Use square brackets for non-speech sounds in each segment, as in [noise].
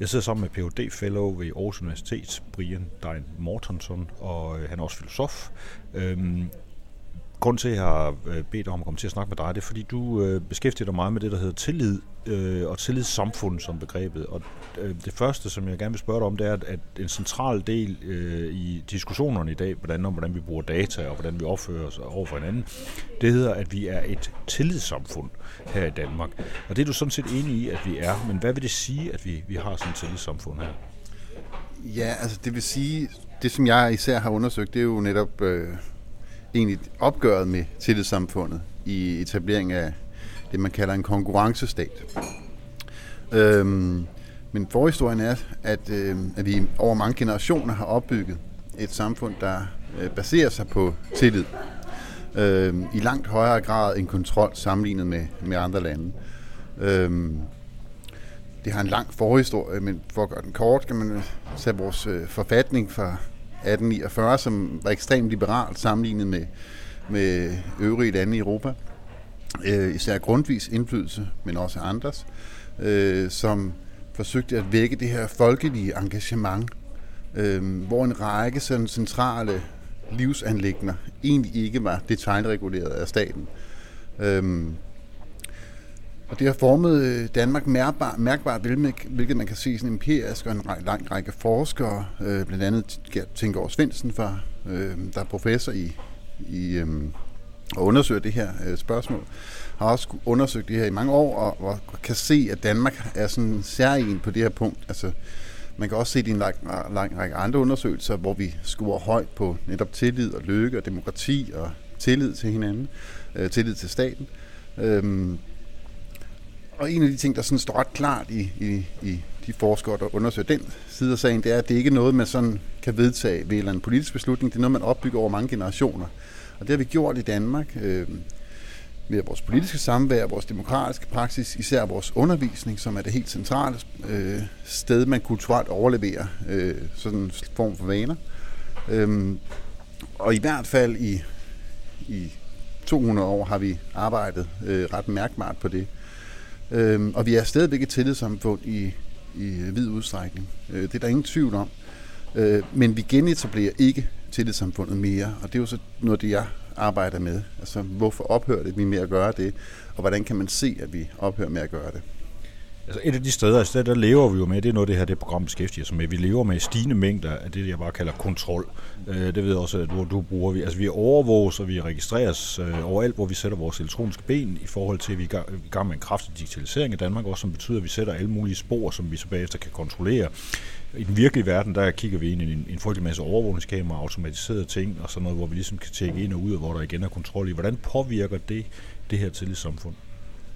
Jeg sidder sammen med Ph.D. Fellow ved Aarhus Universitet, Brian Dein Mortensen, og øh, han er også filosof. Øhm, grund til, at jeg har øh, bedt om at komme til at snakke med dig, det er, fordi du øh, beskæftiger dig meget med det, der hedder tillid øh, og tillidssamfund som begrebet. Og øh, det første, som jeg gerne vil spørge dig om, det er, at en central del øh, i diskussionerne i dag, hvordan, om hvordan vi bruger data og hvordan vi opfører os over for hinanden, det hedder, at vi er et tillidssamfund her i Danmark. Og det er du sådan set enig i, at vi er. Men hvad vil det sige, at vi, vi har sådan et tillidssamfund her? Ja, altså det vil sige, det som jeg især har undersøgt, det er jo netop... Øh egentlig opgøret med tillidssamfundet i etablering af det, man kalder en konkurrencestat. Øhm, men forhistorien er, at, øh, at vi over mange generationer har opbygget et samfund, der øh, baserer sig på tillid. Øh, I langt højere grad end kontrol sammenlignet med, med andre lande. Øh, det har en lang forhistorie, men for at gøre den kort, kan man tage vores øh, forfatning fra 1849, som var ekstremt liberalt sammenlignet med, med øvrige lande i Europa. Øh, især grundvis indflydelse, men også andres, øh, som forsøgte at vække det her folkelige engagement, øh, hvor en række sådan centrale livsanlægner egentlig ikke var detaljreguleret af staten. Øh, og det har formet øh, Danmark mærkbart, mærkbart hvilket man kan se sådan empirisk, og en lang række forskere, øh, blandt andet Gert over Svendsen, for, øh, der er professor i, i øh, at undersøge det her øh, spørgsmål, har også undersøgt det her i mange år, og, og kan se, at Danmark er sådan særlig på det her punkt. Altså, man kan også se det i en lang, lang række andre undersøgelser, hvor vi scorer højt på netop tillid og lykke og demokrati og tillid til hinanden, øh, tillid til staten. Øh, og en af de ting, der sådan står ret klart i, i, i de forskere, der undersøger den side af sagen, det er, at det ikke er noget, man sådan kan vedtage ved en politisk beslutning. Det er noget, man opbygger over mange generationer. Og det har vi gjort i Danmark øh, ved vores politiske samvær, vores demokratiske praksis, især vores undervisning, som er det helt centrale øh, sted, man kulturelt overleverer øh, sådan en form for vaner. Øh, og i hvert fald i, i 200 år har vi arbejdet øh, ret mærkbart på det. Øhm, og vi er stadigvæk et tillidssamfund i, i vid udstrækning. Øh, det er der ingen tvivl om. Øh, men vi genetablerer ikke tillidssamfundet mere, og det er jo så noget, det jeg arbejder med. Altså, hvorfor ophører det vi med at gøre det, og hvordan kan man se, at vi ophører med at gøre det? Altså et af de steder, altså der lever vi jo med, det er noget det her det program beskæftiger sig med. Vi lever med stigende mængder af det, jeg bare kalder kontrol. Øh, det ved jeg også, at du, du bruger. Vi, altså vi overvåges, og vi registreres øh, overalt, hvor vi sætter vores elektroniske ben i forhold til, at vi er i gang med en kraftig digitalisering i Danmark, også som betyder, at vi sætter alle mulige spor, som vi så bagefter kan kontrollere. I den virkelige verden, der kigger vi ind i en, en frygtelig masse overvågningskameraer, automatiserede ting og sådan noget, hvor vi ligesom kan tjekke ind og ud, og hvor der igen er kontrol i. Hvordan påvirker det det her tillidssamfund?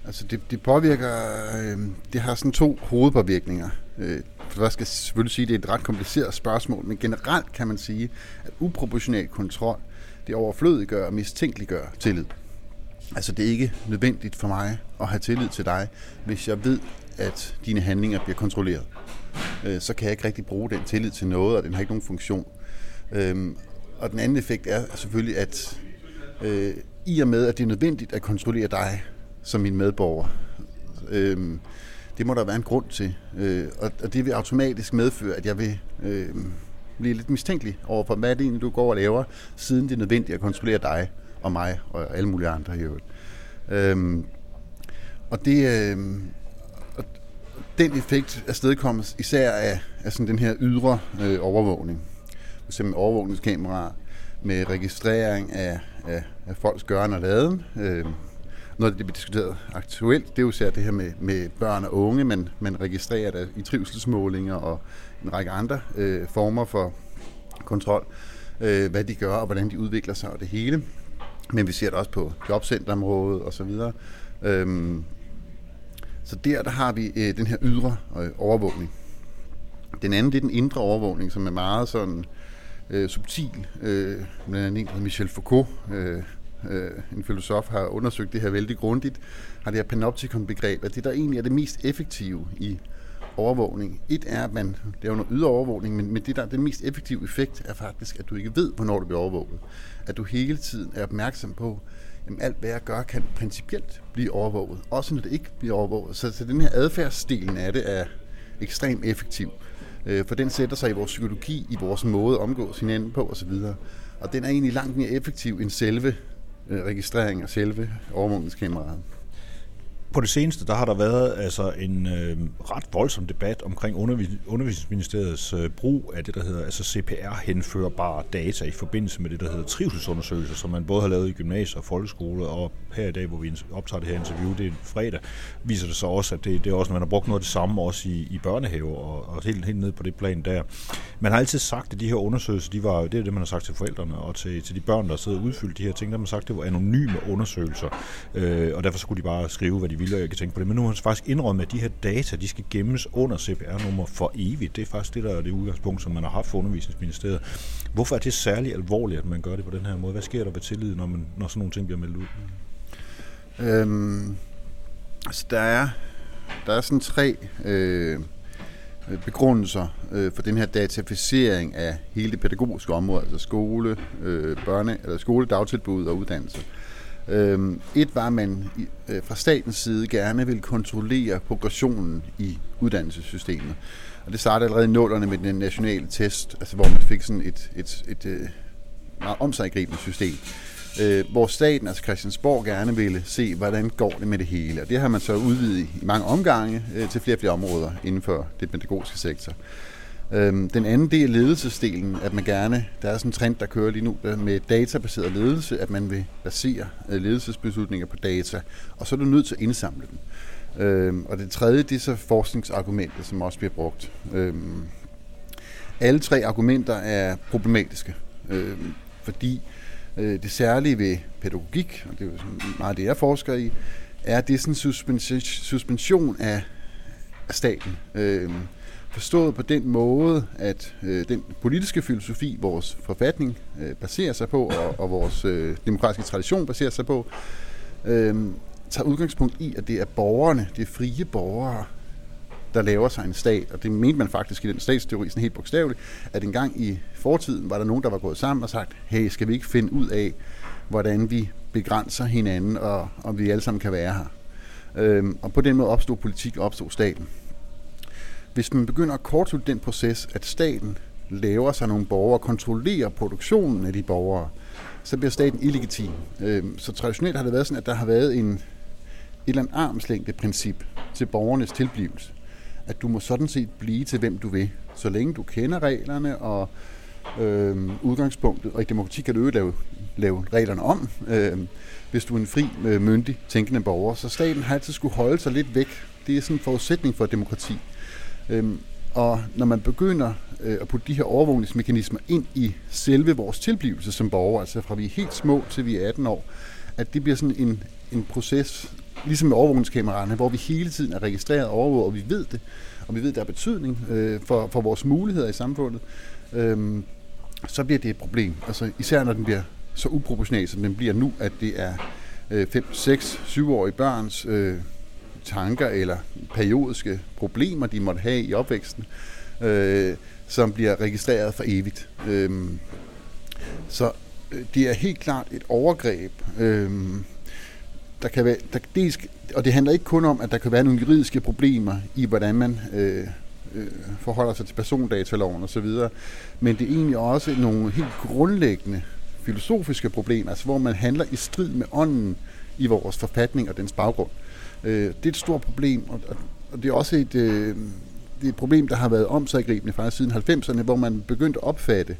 Altså det, det påvirker, øh, det har sådan to hovedpåvirkninger. Øh, for jeg skal selvfølgelig sige, at det er et ret kompliceret spørgsmål, men generelt kan man sige, at uproportional kontrol, det overflødiggør og mistænkeliggør tillid. Altså det er ikke nødvendigt for mig at have tillid til dig, hvis jeg ved, at dine handlinger bliver kontrolleret. Øh, så kan jeg ikke rigtig bruge den tillid til noget, og den har ikke nogen funktion. Øh, og den anden effekt er selvfølgelig, at øh, i og med, at det er nødvendigt at kontrollere dig, som min medborger. Øhm, det må der være en grund til. Øh, og, og det vil automatisk medføre, at jeg vil øh, blive lidt mistænkelig over for, hvad det egentlig, du går og laver, siden det er nødvendigt at kontrollere dig og mig og alle mulige andre i øvrigt. Øhm, og det, øh, og den effekt er stedkommet især af, af sådan den her ydre øh, overvågning. For overvågningskameraer med registrering af, af, af folks gøren og laden, øh, noget af det, vi diskuteret aktuelt, det er jo særligt det her med, med børn og unge, men man registrerer det i trivselsmålinger og en række andre øh, former for kontrol, øh, hvad de gør og hvordan de udvikler sig og det hele. Men vi ser det også på jobcenterområdet og så videre. Øhm, så der, der har vi øh, den her ydre øh, overvågning. Den anden, det er den indre overvågning, som er meget sådan øh, subtil. Øh, blandt andet en, Michel Foucault, øh, øh, en filosof, har undersøgt det her vældig grundigt, har det her panoptikon-begreb, at det, der egentlig er det mest effektive i overvågning. Et er, at man laver noget ydre overvågning, men, men det, der er den mest effektive effekt, er faktisk, at du ikke ved, hvornår du bliver overvåget. At du hele tiden er opmærksom på, at alt hvad jeg gør, kan principielt blive overvåget. Også når det ikke bliver overvåget. Så, så den her adfærdsdelen af det er, ekstremt effektiv. Øh, for den sætter sig i vores psykologi, i vores måde at omgås hinanden på osv. Og den er egentlig langt mere effektiv end selve Øh, registrering af selve overvågningskameraet. På det seneste, der har der været altså en øh, ret voldsom debat omkring undervis- undervisningsministeriets øh, brug af det, der hedder altså CPR-henførbare data i forbindelse med det, der hedder trivselsundersøgelser, som man både har lavet i gymnasier og folkeskole, og her i dag, hvor vi optager det her interview, det er fredag, viser det så også, at det, det er også, man har brugt noget af det samme også i, i børnehave og, og helt, helt ned på det plan der. Man har altid sagt, at de her undersøgelser, de var, det er det, man har sagt til forældrene og til, til de børn, der sidder og udfylder de her ting, der har man sagt, at det var anonyme undersøgelser, øh, og derfor skulle de bare skrive, hvad de vildt, jeg kan tænke på det. Men nu har han faktisk indrømmet, at de her data, de skal gemmes under CPR-nummer for evigt. Det er faktisk det, der er det udgangspunkt, som man har haft for undervisningsministeriet. Hvorfor er det særlig alvorligt, at man gør det på den her måde? Hvad sker der ved tillid, når, man, når sådan nogle ting bliver meldt ud? Øhm, altså, der er, der er sådan tre øh, begrundelser øh, for den her dataficering af hele det pædagogiske område, altså skole, øh, børne, eller skole, dagtilbud og uddannelse. Øh, Øhm, et var, at man øh, fra statens side gerne vil kontrollere progressionen i uddannelsessystemet. Og det startede allerede i nullerne med den nationale test, altså hvor man fik sådan et, et, et, et meget omsaggribende system øh, hvor staten, altså Christiansborg, gerne ville se, hvordan går det med det hele. Og det har man så udvidet i mange omgange øh, til flere og flere områder inden for det pædagogiske sektor. Øhm, den anden del er ledelsesdelen, at man gerne, der er sådan en trend, der kører lige nu øh, med databaseret ledelse, at man vil basere øh, ledelsesbeslutninger på data, og så er du nødt til at indsamle dem. Øhm, og det tredje, det er så forskningsargumentet, som også bliver brugt. Øhm, alle tre argumenter er problematiske, øhm, fordi Øh, det særlige ved pædagogik, og det er jo meget det, jeg forsker i, er det sådan suspension af, af staten. Øh, forstået på den måde, at øh, den politiske filosofi, vores forfatning øh, baserer sig på, og, og vores øh, demokratiske tradition baserer sig på, øh, tager udgangspunkt i, at det er borgerne, det er frie borgere, der laver sig en stat, og det mente man faktisk i den statsteori sådan helt bogstaveligt, at engang i fortiden var der nogen, der var gået sammen og sagt, hey, skal vi ikke finde ud af, hvordan vi begrænser hinanden, og om vi alle sammen kan være her. Øhm, og på den måde opstod politik og opstod staten. Hvis man begynder at kortslutte den proces, at staten laver sig nogle borgere og kontrollerer produktionen af de borgere, så bliver staten illegitim. Øhm, så traditionelt har det været sådan, at der har været en, et eller andet armslængde princip til borgernes tilblivelse at du må sådan set blive til, hvem du vil, så længe du kender reglerne og øh, udgangspunktet, og i demokrati kan du jo lave, lave reglerne om, øh, hvis du er en fri, øh, myndig, tænkende borger. Så staten har altid skulle holde sig lidt væk. Det er sådan en forudsætning for demokrati. Øhm, og når man begynder øh, at putte de her overvågningsmekanismer ind i selve vores tilblivelse som borger, altså fra vi er helt små til vi er 18 år, at det bliver sådan en, en proces, ligesom med overvågningskameraerne, hvor vi hele tiden er registreret og overvåget, og vi ved det, og vi ved, der er betydning øh, for, for vores muligheder i samfundet, øh, så bliver det et problem. Altså især når den bliver så uproportional, som den bliver nu, at det er øh, 5, 6, 7-årige børns øh, tanker eller periodiske problemer, de måtte have i opvæksten, øh, som bliver registreret for evigt. Øhm, øh, så det er helt klart et overgreb, øh, der kan være, der, dels, og det handler ikke kun om, at der kan være nogle juridiske problemer i, hvordan man øh, øh, forholder sig til persondataloven osv., men det er egentlig også nogle helt grundlæggende filosofiske problemer, altså hvor man handler i strid med ånden i vores forfatning og dens baggrund. Øh, Øh, det er et stort problem, og, og det er også et, øh, det er et problem, der har været omsaggribende faktisk siden 90'erne, hvor man begyndte at opfatte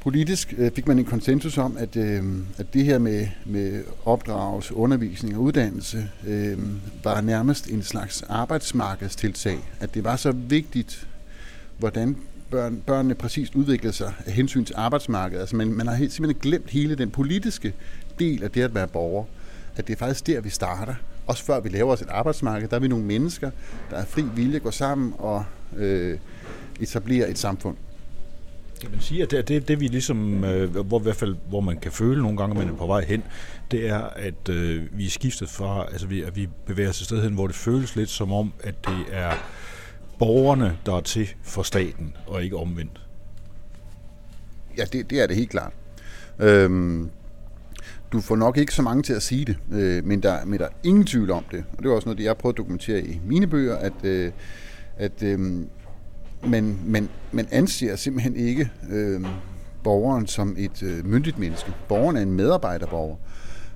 Politisk øh, fik man en konsensus om, at, øh, at det her med, med opdragelse, undervisning og uddannelse øh, var nærmest en slags arbejdsmarkedstiltag. At det var så vigtigt, hvordan børn, børnene præcist udviklede sig af hensyn til arbejdsmarkedet. Altså man, man har helt, simpelthen glemt hele den politiske del af det at være borger. At det er faktisk der, vi starter. Også før vi laver os et arbejdsmarked, der er vi nogle mennesker, der er fri vilje, går sammen og øh, etablerer et samfund. Kan man sige, at det, det, det vi ligesom, øh, hvor i hvert fald, hvor man kan føle nogle gange, at man er på vej hen, det er, at øh, vi er skiftet fra, altså vi, at vi bevæger os et sted hen, hvor det føles lidt som om, at det er borgerne, der er til for staten, og ikke omvendt. Ja, det, det er det helt klart. Øhm, du får nok ikke så mange til at sige det, øh, men, der, men der er ingen tvivl om det. Og det er også noget, det jeg har prøvet at dokumentere i mine bøger, at, øh, at øh, man, man, man anser simpelthen ikke øh, borgeren som et øh, myndigt menneske. Borgeren er en medarbejderborger.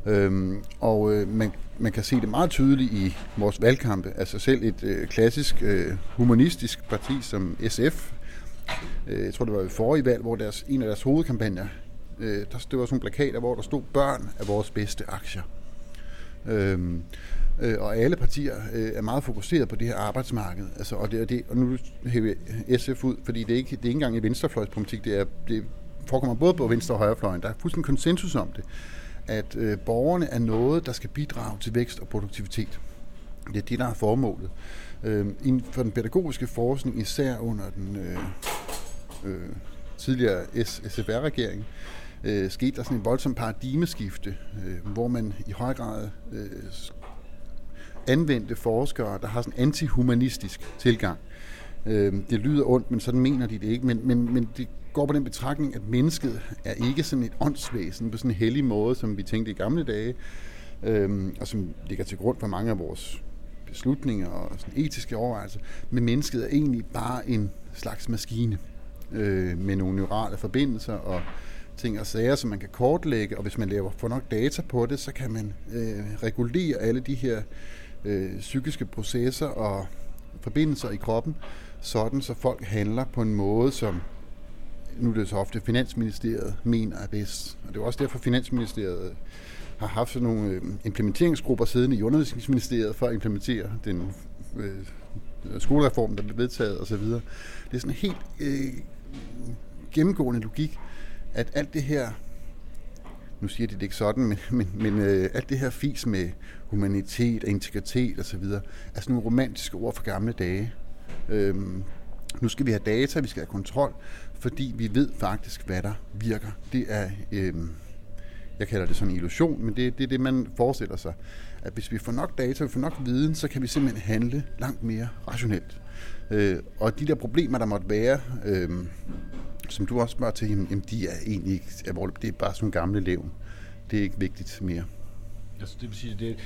Øhm, og øh, man, man kan se det meget tydeligt i vores valgkampe. Altså selv et øh, klassisk øh, humanistisk parti som SF, øh, jeg tror det var i forrige valg, hvor deres, en af deres hovedkampagner, øh, der stod sådan nogle plakater, hvor der stod, børn er vores bedste aktier. Øhm, øh, og alle partier øh, er meget fokuseret på det her arbejdsmarked. Altså, og, det, og, det, og nu hæver SF ud, fordi det er ikke, det er ikke engang i venstrefløjspolitik, det, er, det forekommer både på venstre og højrefløjen. Der er fuldstændig konsensus om det at øh, borgerne er noget, der skal bidrage til vækst og produktivitet. Det er det, der er formålet. Øh, inden for den pædagogiske forskning, især under den øh, øh, tidligere SFR-regering, øh, Øh, skete der sådan en voldsom paradigmeskifte, øh, hvor man i høj grad øh, anvendte forskere, der har sådan en antihumanistisk tilgang. Øh, det lyder ondt, men sådan mener de det ikke. Men, men, men det går på den betragtning, at mennesket er ikke sådan et åndsvæsen på sådan en hellig måde, som vi tænkte i gamle dage, øh, og som ligger til grund for mange af vores beslutninger og sådan etiske overvejelser. Men mennesket er egentlig bare en slags maskine øh, med nogle neurale forbindelser og ting og sager, som man kan kortlægge, og hvis man laver for nok data på det, så kan man øh, regulere alle de her øh, psykiske processer og forbindelser i kroppen, sådan så folk handler på en måde, som nu er det så ofte Finansministeriet mener er bedst. Og det er også derfor, Finansministeriet har haft sådan nogle øh, implementeringsgrupper siddende i undervisningsministeriet for at implementere den øh, skolereform, der blev vedtaget osv. Det er sådan en helt øh, gennemgående logik, at alt det her, nu siger de det ikke sådan, men, men, men øh, alt det her fis med humanitet og integritet osv., er sådan nogle romantiske ord fra gamle dage. Øhm, nu skal vi have data, vi skal have kontrol, fordi vi ved faktisk, hvad der virker. Det er, øh, jeg kalder det sådan en illusion, men det, det er det, man forestiller sig. At hvis vi får nok data, vi får nok viden, så kan vi simpelthen handle langt mere rationelt. Øh, og de der problemer, der måtte være, øh, som du også spørger til, jamen, de er egentlig ikke alvorlige. Det er bare sådan gamle levn. Det er ikke vigtigt mere. Altså, det vil sige, det,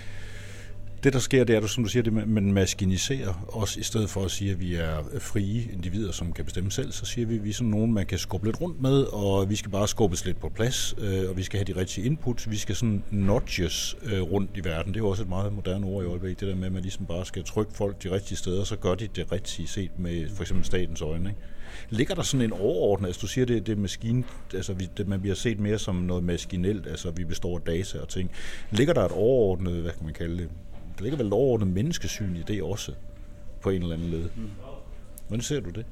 det, der sker, det er, som du siger, det, man maskiniserer os, i stedet for at sige, at vi er frie individer, som kan bestemme selv, så siger vi, at vi er sådan nogen, man kan skubbe lidt rundt med, og vi skal bare skubbes lidt på plads, øh, og vi skal have de rigtige inputs, Vi skal sådan notches øh, rundt i verden. Det er jo også et meget moderne ord i øjeblikket, det der med, at man ligesom bare skal trykke folk de rigtige steder, så gør de det rigtige set med for eksempel statens øjne. Ikke? Ligger der sådan en overordnet, altså du siger, det, det er maskine, altså vi, det, man bliver set mere som noget maskinelt, altså vi består af data og ting. Ligger der et overordnet, hvad kan man kalde det, der ligger vel et overordnet menneskesyn i det også, på en eller anden led. Mm. Hvordan ser du det?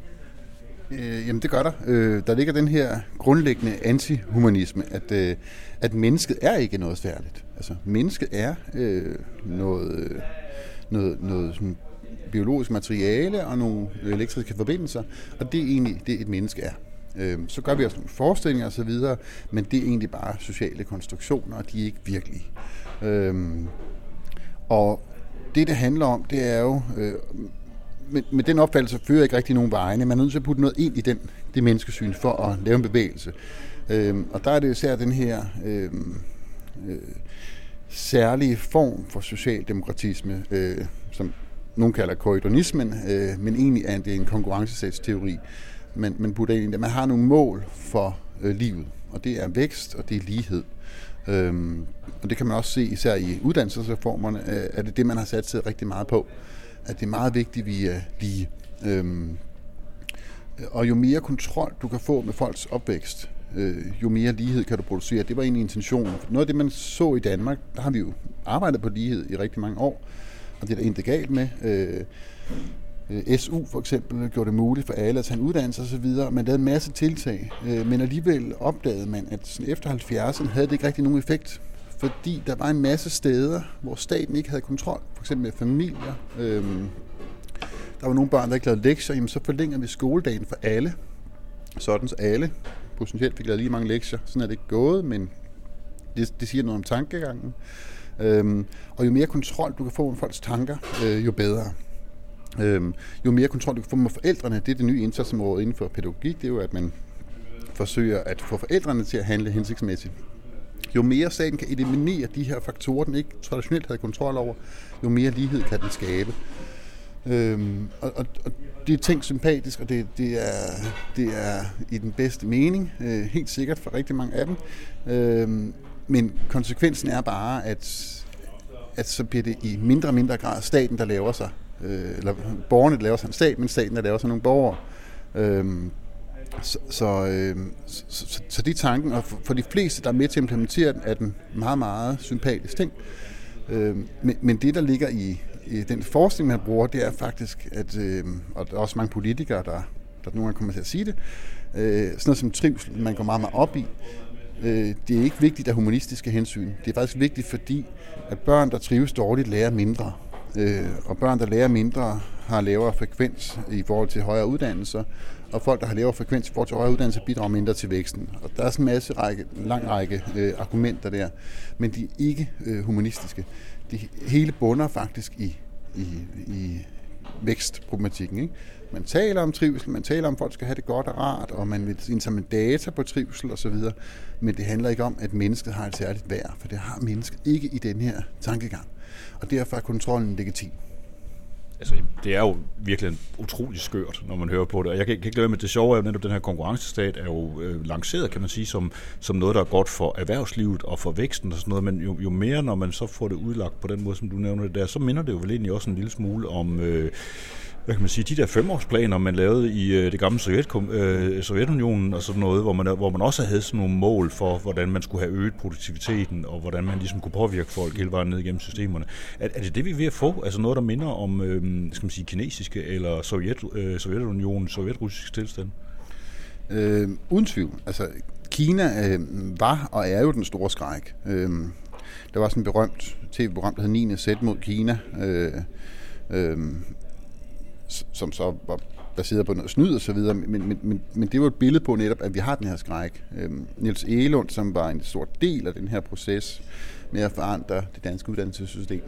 Øh, jamen det gør der. Øh, der ligger den her grundlæggende antihumanisme, at, øh, at mennesket er ikke noget særligt. Altså mennesket er øh, noget, noget, noget sådan biologisk materiale og nogle elektriske forbindelser, og det er egentlig det, et menneske er. Øhm, så gør vi også nogle forestillinger osv., men det er egentlig bare sociale konstruktioner, og de er ikke virkelige. Øhm, og det, det handler om, det er jo... Øh, med, med den opfattelse fører ikke rigtig nogen vegne. Man er nødt til at putte noget ind i den, det menneskesyn for at lave en bevægelse. Øh, og der er det især den her øh, øh, særlige form for socialdemokratisme, øh, som nogen kalder korridonismen, øh, men egentlig er det en konkurrencesatsteori. Man, man putter ind at det. Man har nogle mål for øh, livet, og det er vækst, og det er lighed. Øhm, og det kan man også se især i uddannelsesreformerne, øh, at det er det, man har sat sig rigtig meget på. At det er meget vigtigt, at vi er lige. Øhm, og jo mere kontrol du kan få med folks opvækst, øh, jo mere lighed kan du producere. Det var egentlig intentionen. Noget af det, man så i Danmark, der har vi jo arbejdet på lighed i rigtig mange år, og det er der intet galt med. Øh, øh SU for eksempel gjorde det muligt for alle at tage en uddannelse osv. Man lavede en masse tiltag, øh, men alligevel opdagede man, at efter 70'erne havde det ikke rigtig nogen effekt, fordi der var en masse steder, hvor staten ikke havde kontrol, for eksempel med familier. Øhm, der var nogle børn, der ikke lavede lektier, jamen så forlænger vi skoledagen for alle, sådan så alle potentielt fik lavet lige mange lektier. Sådan er det ikke gået, men det, det siger noget om tankegangen. Øhm, og jo mere kontrol du kan få med folks tanker, øh, jo bedre. Øhm, jo mere kontrol du kan få med forældrene, det er det nye indsatsområde inden for pædagogik, det er jo, at man forsøger at få forældrene til at handle hensigtsmæssigt. Jo mere staten kan eliminere de her faktorer, den ikke traditionelt havde kontrol over, jo mere lighed kan den skabe. Øhm, og, og, og det er tænkt sympatisk, og det, det, er, det er i den bedste mening, øh, helt sikkert for rigtig mange af dem. Øhm, men konsekvensen er bare, at, at så bliver det i mindre og mindre grad staten, der laver sig, øh, eller borgerne, der laver sig en stat, men staten, der laver sig nogle borgere. Øhm, så, så, øh, så, så, så det er tanken, og for, for de fleste, der er med til at implementere den, er den meget, meget sympatisk ting. Øh, men, men det, der ligger i, i den forskning, man bruger, det er faktisk, at, øh, og der er også mange politikere, der, der nogle gange kommer til at sige det, øh, sådan noget som trivsel, man går meget, meget op i. Øh, det er ikke vigtigt af humanistiske hensyn. Det er faktisk vigtigt, fordi at børn, der trives dårligt, lærer mindre. Øh, og børn, der lærer mindre, har lavere frekvens i forhold til højere uddannelser, og folk, der har lavere frekvens i forhold til højere uddannelse, bidrager mindre til væksten. Og der er sådan en masse række, lang række øh, argumenter der, men de er ikke øh, humanistiske. Det hele bunder faktisk i, i, i vækstproblematikken. Ikke? Man taler om trivsel, man taler om, at folk skal have det godt og rart, og man vil indsamle data på trivsel osv., men det handler ikke om, at mennesket har et særligt værd, for det har mennesket ikke i den her tankegang. Og derfor er kontrollen legitim. Altså, det er jo virkelig utrolig skørt, når man hører på det. Og jeg kan, kan ikke lade med, det sjove er jo netop, den her konkurrencestat er jo øh, lanceret, kan man sige, som, som noget, der er godt for erhvervslivet og for væksten og sådan noget. Men jo, jo mere, når man så får det udlagt på den måde, som du nævner det der, så minder det jo vel egentlig også en lille smule om... Øh, hvad kan man sige, de der femårsplaner, man lavede i øh, det gamle Sovjet, øh, Sovjetunionen og sådan noget, hvor man, hvor man også havde sådan nogle mål for, hvordan man skulle have øget produktiviteten, og hvordan man ligesom kunne påvirke folk hele vejen ned igennem systemerne. Er, er det det, vi er ved at få? Altså noget, der minder om, øh, skal man sige, kinesiske eller Sovjet, øh, Sovjetunionen, sovjetrussisk tilstand? Øh, uden tvivl. Altså, Kina øh, var og er jo den store skræk. Øh, der var sådan en berømt tv-program, der hed 9. sæt mod Kina, øh, øh, som så var baseret på noget snyd og så videre, men, men, men, men det var et billede på netop, at vi har den her skræk. Øhm, Niels Egelund, som var en stor del af den her proces med at forandre det danske uddannelsessystem,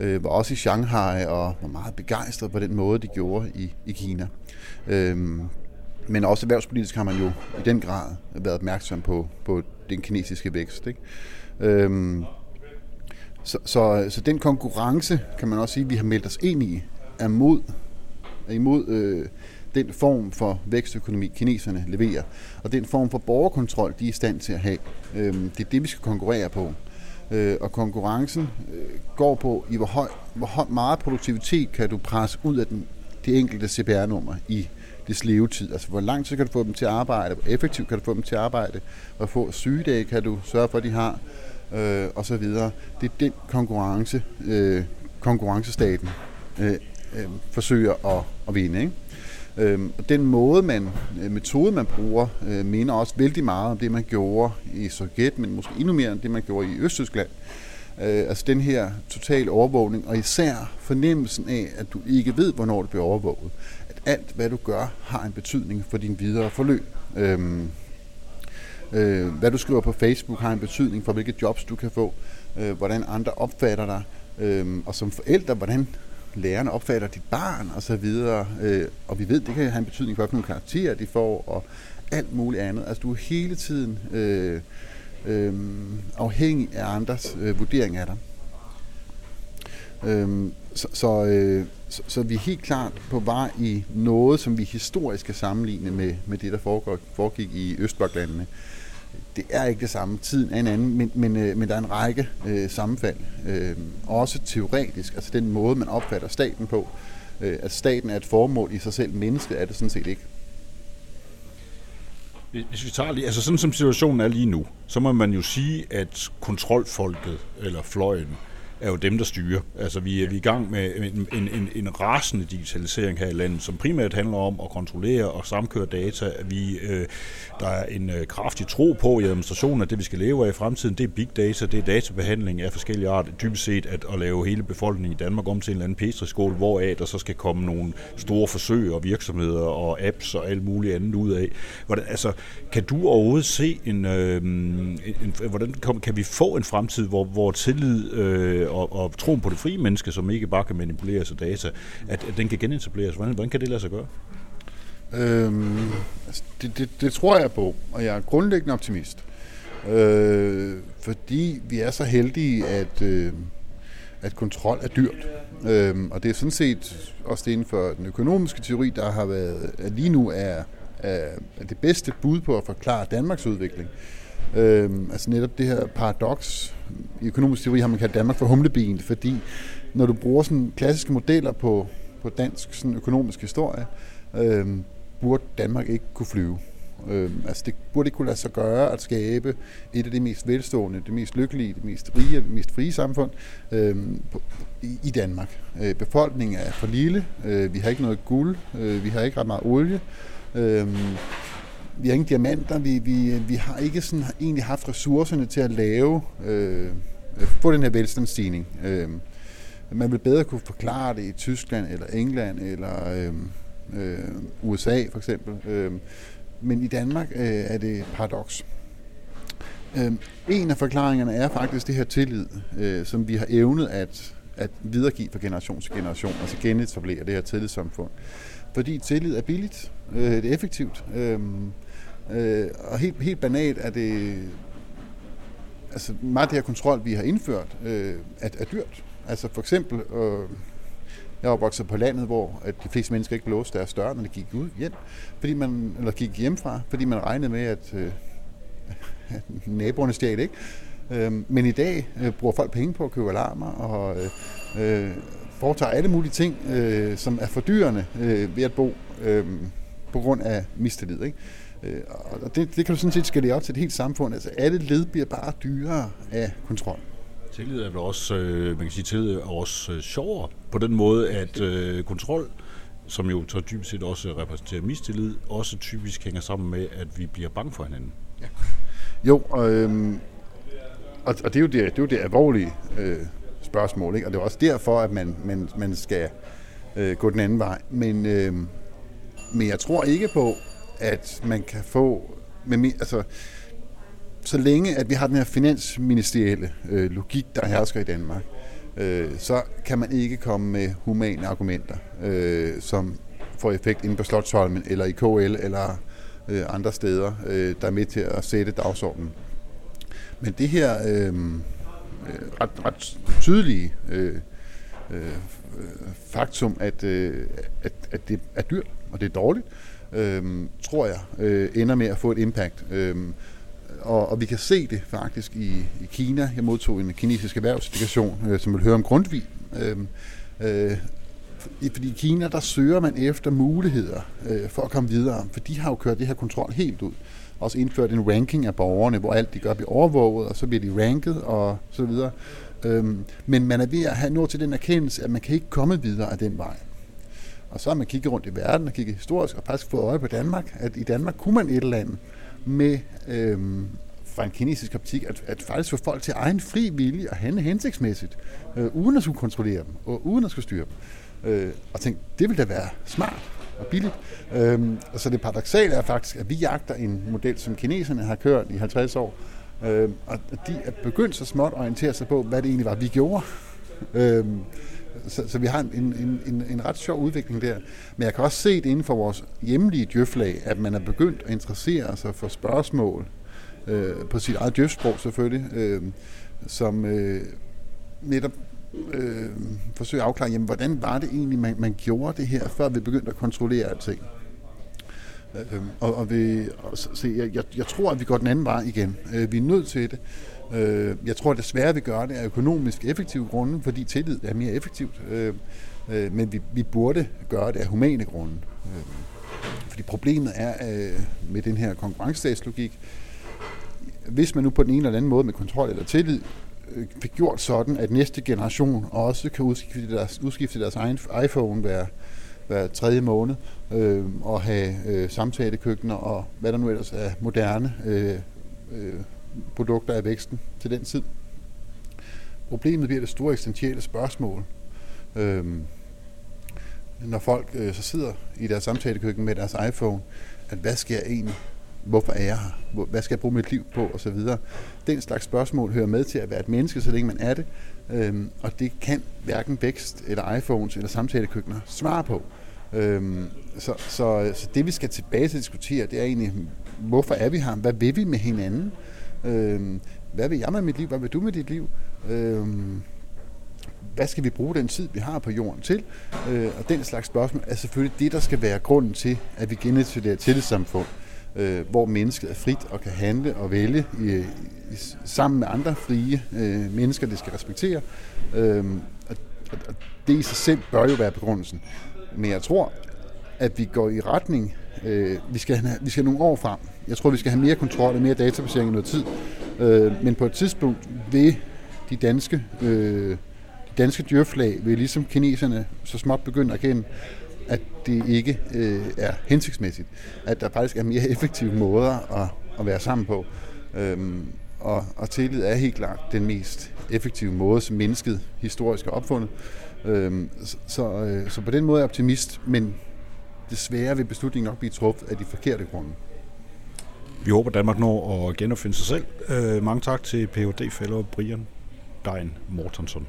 øh, var også i Shanghai og var meget begejstret på den måde, de gjorde i, i Kina. Øhm, men også erhvervspolitisk har man jo i den grad været opmærksom på, på den kinesiske vækst. Ikke? Øhm, så, så, så den konkurrence, kan man også sige, vi har meldt os ind i, er mod imod øh, den form for vækstøkonomi, kineserne leverer, og den form for borgerkontrol, de er i stand til at have. Øh, det er det, vi skal konkurrere på. Øh, og konkurrencen øh, går på, i hvor, høj, hvor høj, meget produktivitet kan du presse ud af den, det enkelte CPR-nummer i dets levetid. Altså, hvor lang tid kan du få dem til at arbejde? Hvor effektivt kan du få dem til at arbejde? Hvor få sygedage kan du sørge for, at de har? Øh, og så videre. Det er den konkurrence, øh, konkurrencestaten øh, øh, forsøger at, at vinde. Ikke? Øhm, og den måde, man, øh, metode, man bruger, øh, minder også vældig meget om det, man gjorde i Sovjet, men måske endnu mere end det, man gjorde i Østtyskland. Øh, altså den her total overvågning, og især fornemmelsen af, at du ikke ved, hvornår du bliver overvåget. At alt, hvad du gør, har en betydning for din videre forløb. Øhm, øh, hvad du skriver på Facebook har en betydning for, hvilke jobs du kan få, øh, hvordan andre opfatter dig, øh, og som forældre, hvordan lærerne opfatter dit barn og så videre. Øh, og vi ved, det kan have en betydning for, hvilke karakterer de får og alt muligt andet. Altså du er hele tiden øh, øh, afhængig af andres øh, vurdering af dig. Øh, så, så, øh, så, så vi er helt klart på vej i noget, som vi historisk kan sammenligne med, med det, der foregår, foregik i Østbloklandene. Det er ikke det samme. Tiden er en anden, men, men, øh, men der er en række øh, sammenfald. Øh, også teoretisk, altså den måde, man opfatter staten på. Øh, at staten er et formål i sig selv. Mennesket er det sådan set ikke. Hvis vi tager lige, altså sådan som situationen er lige nu, så må man jo sige, at kontrolfolket, eller fløjen, er jo dem, der styrer. Altså, vi er, vi er i gang med en, en, en, en rasende digitalisering her i landet, som primært handler om at kontrollere og samkøre data. Vi, øh, der er en øh, kraftig tro på i administrationen, at det, vi skal leve af i fremtiden, det er big data, det er databehandling af forskellige art. Dybest set at, at lave hele befolkningen i Danmark om til en eller anden petriskål, hvoraf der så skal komme nogle store forsøg og virksomheder og apps og alt muligt andet ud af. Hvordan, altså, kan du overhovedet se en, øh, en, en hvordan kan, kan vi få en fremtid, hvor, hvor tillid øh, og, og troen på det frie menneske, som ikke bare kan manipuleres af data, at, at den kan genetableres. Hvordan, hvordan kan det lade sig gøre? Øhm, altså det, det, det tror jeg på, og jeg er grundlæggende optimist. Øh, fordi vi er så heldige, at, øh, at kontrol er dyrt. Øh, og det er sådan set også det inden for den økonomiske teori, der har været, at lige nu er, er det bedste bud på at forklare Danmarks udvikling. Øh, altså netop det her paradoks. I økonomisk teori har man kaldt Danmark for humlebien, fordi når du bruger sådan klassiske modeller på, på dansk sådan økonomisk historie, øh, burde Danmark ikke kunne flyve. Øh, altså det burde ikke kunne lade sig gøre at skabe et af de mest velstående, det mest lykkelige, det mest rige, det mest frie samfund øh, på, i, i Danmark. Øh, befolkningen er for lille, øh, vi har ikke noget guld, øh, vi har ikke ret meget olie, øh, vi har ingen diamanter, vi, vi, vi har ikke sådan, egentlig haft ressourcerne til at lave, øh, øh få den her velstandsstigning. Øh, man vil bedre kunne forklare det i Tyskland eller England eller øhm, øh, øh, USA for eksempel. Øh, men i Danmark øh, er det paradoks. Øh, en af forklaringerne er faktisk det her tillid, øh, som vi har evnet at, at videregive fra generation til generation, altså genetablere det her tillidssamfund. Fordi tillid er billigt, øh, det er effektivt, øh, øh, og helt, helt banalt er det, altså meget af det her kontrol, vi har indført, øh, er, er dyrt. Altså for eksempel, øh, jeg var vokset på landet, hvor at de fleste mennesker ikke låste deres dør, når de gik ud hjem, fordi man, eller gik hjemmefra, fordi man regnede med, at, øh, at [laughs] naboerne stjal ikke. Øh, men i dag øh, bruger folk penge på at købe alarmer og øh, øh, foretager alle mulige ting, øh, som er fordyrende øh, ved at bo øh, på grund af mistillid. Ikke? Øh, og det, det kan du sådan set skille op til et helt samfund. Altså alle led bliver bare dyrere af kontrol. Tillid er vel også, øh, man kan sige, tillid er også øh, sjovere på den måde, at øh, kontrol, som jo så typisk set også repræsenterer mistillid, også typisk hænger sammen med, at vi bliver bange for hinanden. Ja. Jo, og, øhm, og, og det, er jo det, det er jo det alvorlige øh, spørgsmål, ikke? og det er også derfor, at man, man, man skal øh, gå den anden vej. Men, øh, men jeg tror ikke på, at man kan få... Med, altså, så længe at vi har den her finansministerielle øh, logik, der hersker i Danmark, øh, så kan man ikke komme med humane argumenter, øh, som får effekt inde på Slottholmen, eller i KL, eller øh, andre steder, øh, der er med til at sætte dagsordenen. Men det her øh, øh ret, ret tydelige øh, øh, øh faktum, at, øh, at, at det er dyrt, og det er dårligt, øh, Øhm, tror jeg, øh, ender med at få et impact. Øh, og, og vi kan se det faktisk i, i Kina. Jeg modtog en kinesisk erhvervsdelegation, øh, som vil høre om Grundtvig. Øhm, øh, øh, fordi i Kina, der søger man efter muligheder øh, for at komme videre, for de har jo kørt det her kontrol helt ud. Også indført en ranking af borgerne, hvor alt de gør bliver overvåget, og så bliver de ranket og så videre. Øhm, men man er ved at have nået til den erkendelse, at man kan ikke komme videre af den vej. Og så har man kigget rundt i verden og kigget historisk og faktisk fået øje på Danmark, at i Danmark kunne man et eller andet med øhm, fra en kinesisk optik, at, at faktisk få folk til egen fri vilje og handle hensigtsmæssigt, øh, uden at skulle kontrollere dem, og uden at skulle styre dem. Øh, og tænkte, det ville da være smart og billigt. Øhm, så det paradoxale er faktisk, at vi jagter en model, som kineserne har kørt i 50 år, øh, og de er begyndt så småt at orientere sig på, hvad det egentlig var, vi gjorde. Øhm, så, så vi har en, en, en, en ret sjov udvikling der. Men jeg kan også se det inden for vores hjemlige djøflag, at man er begyndt at interessere sig for spørgsmål øh, på sit eget djøfsprog selvfølgelig, øh, som øh, netop øh, forsøger at afklare, jamen, hvordan var det egentlig, man, man gjorde det her, før vi begyndte at kontrollere alting. Øh, og, og, vi, og så, jeg, jeg, jeg tror, at vi går den anden vej igen. Øh, vi er nødt til det. Øh, jeg tror desværre, vi gør det af økonomisk effektive grunde, fordi tillid er mere effektivt. Øh, øh, men vi, vi burde gøre det af humane grunde. Øh, fordi problemet er øh, med den her konkurrencestatslogik, hvis man nu på den ene eller anden måde med kontrol eller tillid øh, fik gjort sådan, at næste generation også kan udskifte deres, udskifte deres egen iPhone hver, hver tredje måned, øh, og have øh, samtalekøkkener og hvad der nu ellers er moderne øh, øh, produkter af væksten til den tid. Problemet bliver det store eksistentielle spørgsmål. Øhm, når folk øh, så sidder i deres samtalekøkken med deres iPhone, at hvad sker egentlig? Hvorfor er jeg her? Hvad skal jeg bruge mit liv på? Og så videre. Den slags spørgsmål hører med til at være et menneske, så længe man er det. Øhm, og det kan hverken vækst, eller iPhones, eller samtalekøkkener svare på. Øhm, så, så, så det vi skal tilbage til at diskutere, det er egentlig, hvorfor er vi her? Hvad vil vi med hinanden? Øh, hvad vil jeg med mit liv? Hvad vil du med dit liv? Øh, hvad skal vi bruge den tid, vi har på jorden til? Øh, og den slags spørgsmål er selvfølgelig det, der skal være grunden til, at vi genetablerer et tillidssamfund, øh, hvor mennesket er frit og kan handle og vælge i, i, sammen med andre frie øh, mennesker, det skal respektere. Øh, og, og det i sig selv bør jo være begrundelsen. Men jeg tror, at vi går i retning, øh, vi, skal have, vi skal nogle år frem. Jeg tror, vi skal have mere kontrol og mere databasering i noget tid. Øh, men på et tidspunkt vil de danske, øh, de danske dyrflag, vil ligesom kineserne så småt begynde at kende, at det ikke øh, er hensigtsmæssigt. At der faktisk er mere effektive måder at, at være sammen på. Øhm, og, og tillid er helt klart den mest effektive måde, som mennesket historisk har opfundet. Øhm, så, øh, så på den måde er jeg optimist, men desværre vil beslutningen nok blive truffet af de forkerte grunde. Vi håber, Danmark når at genopfinde sig selv. Øh, mange tak til Ph.D. Fellow Brian Dein Mortensen.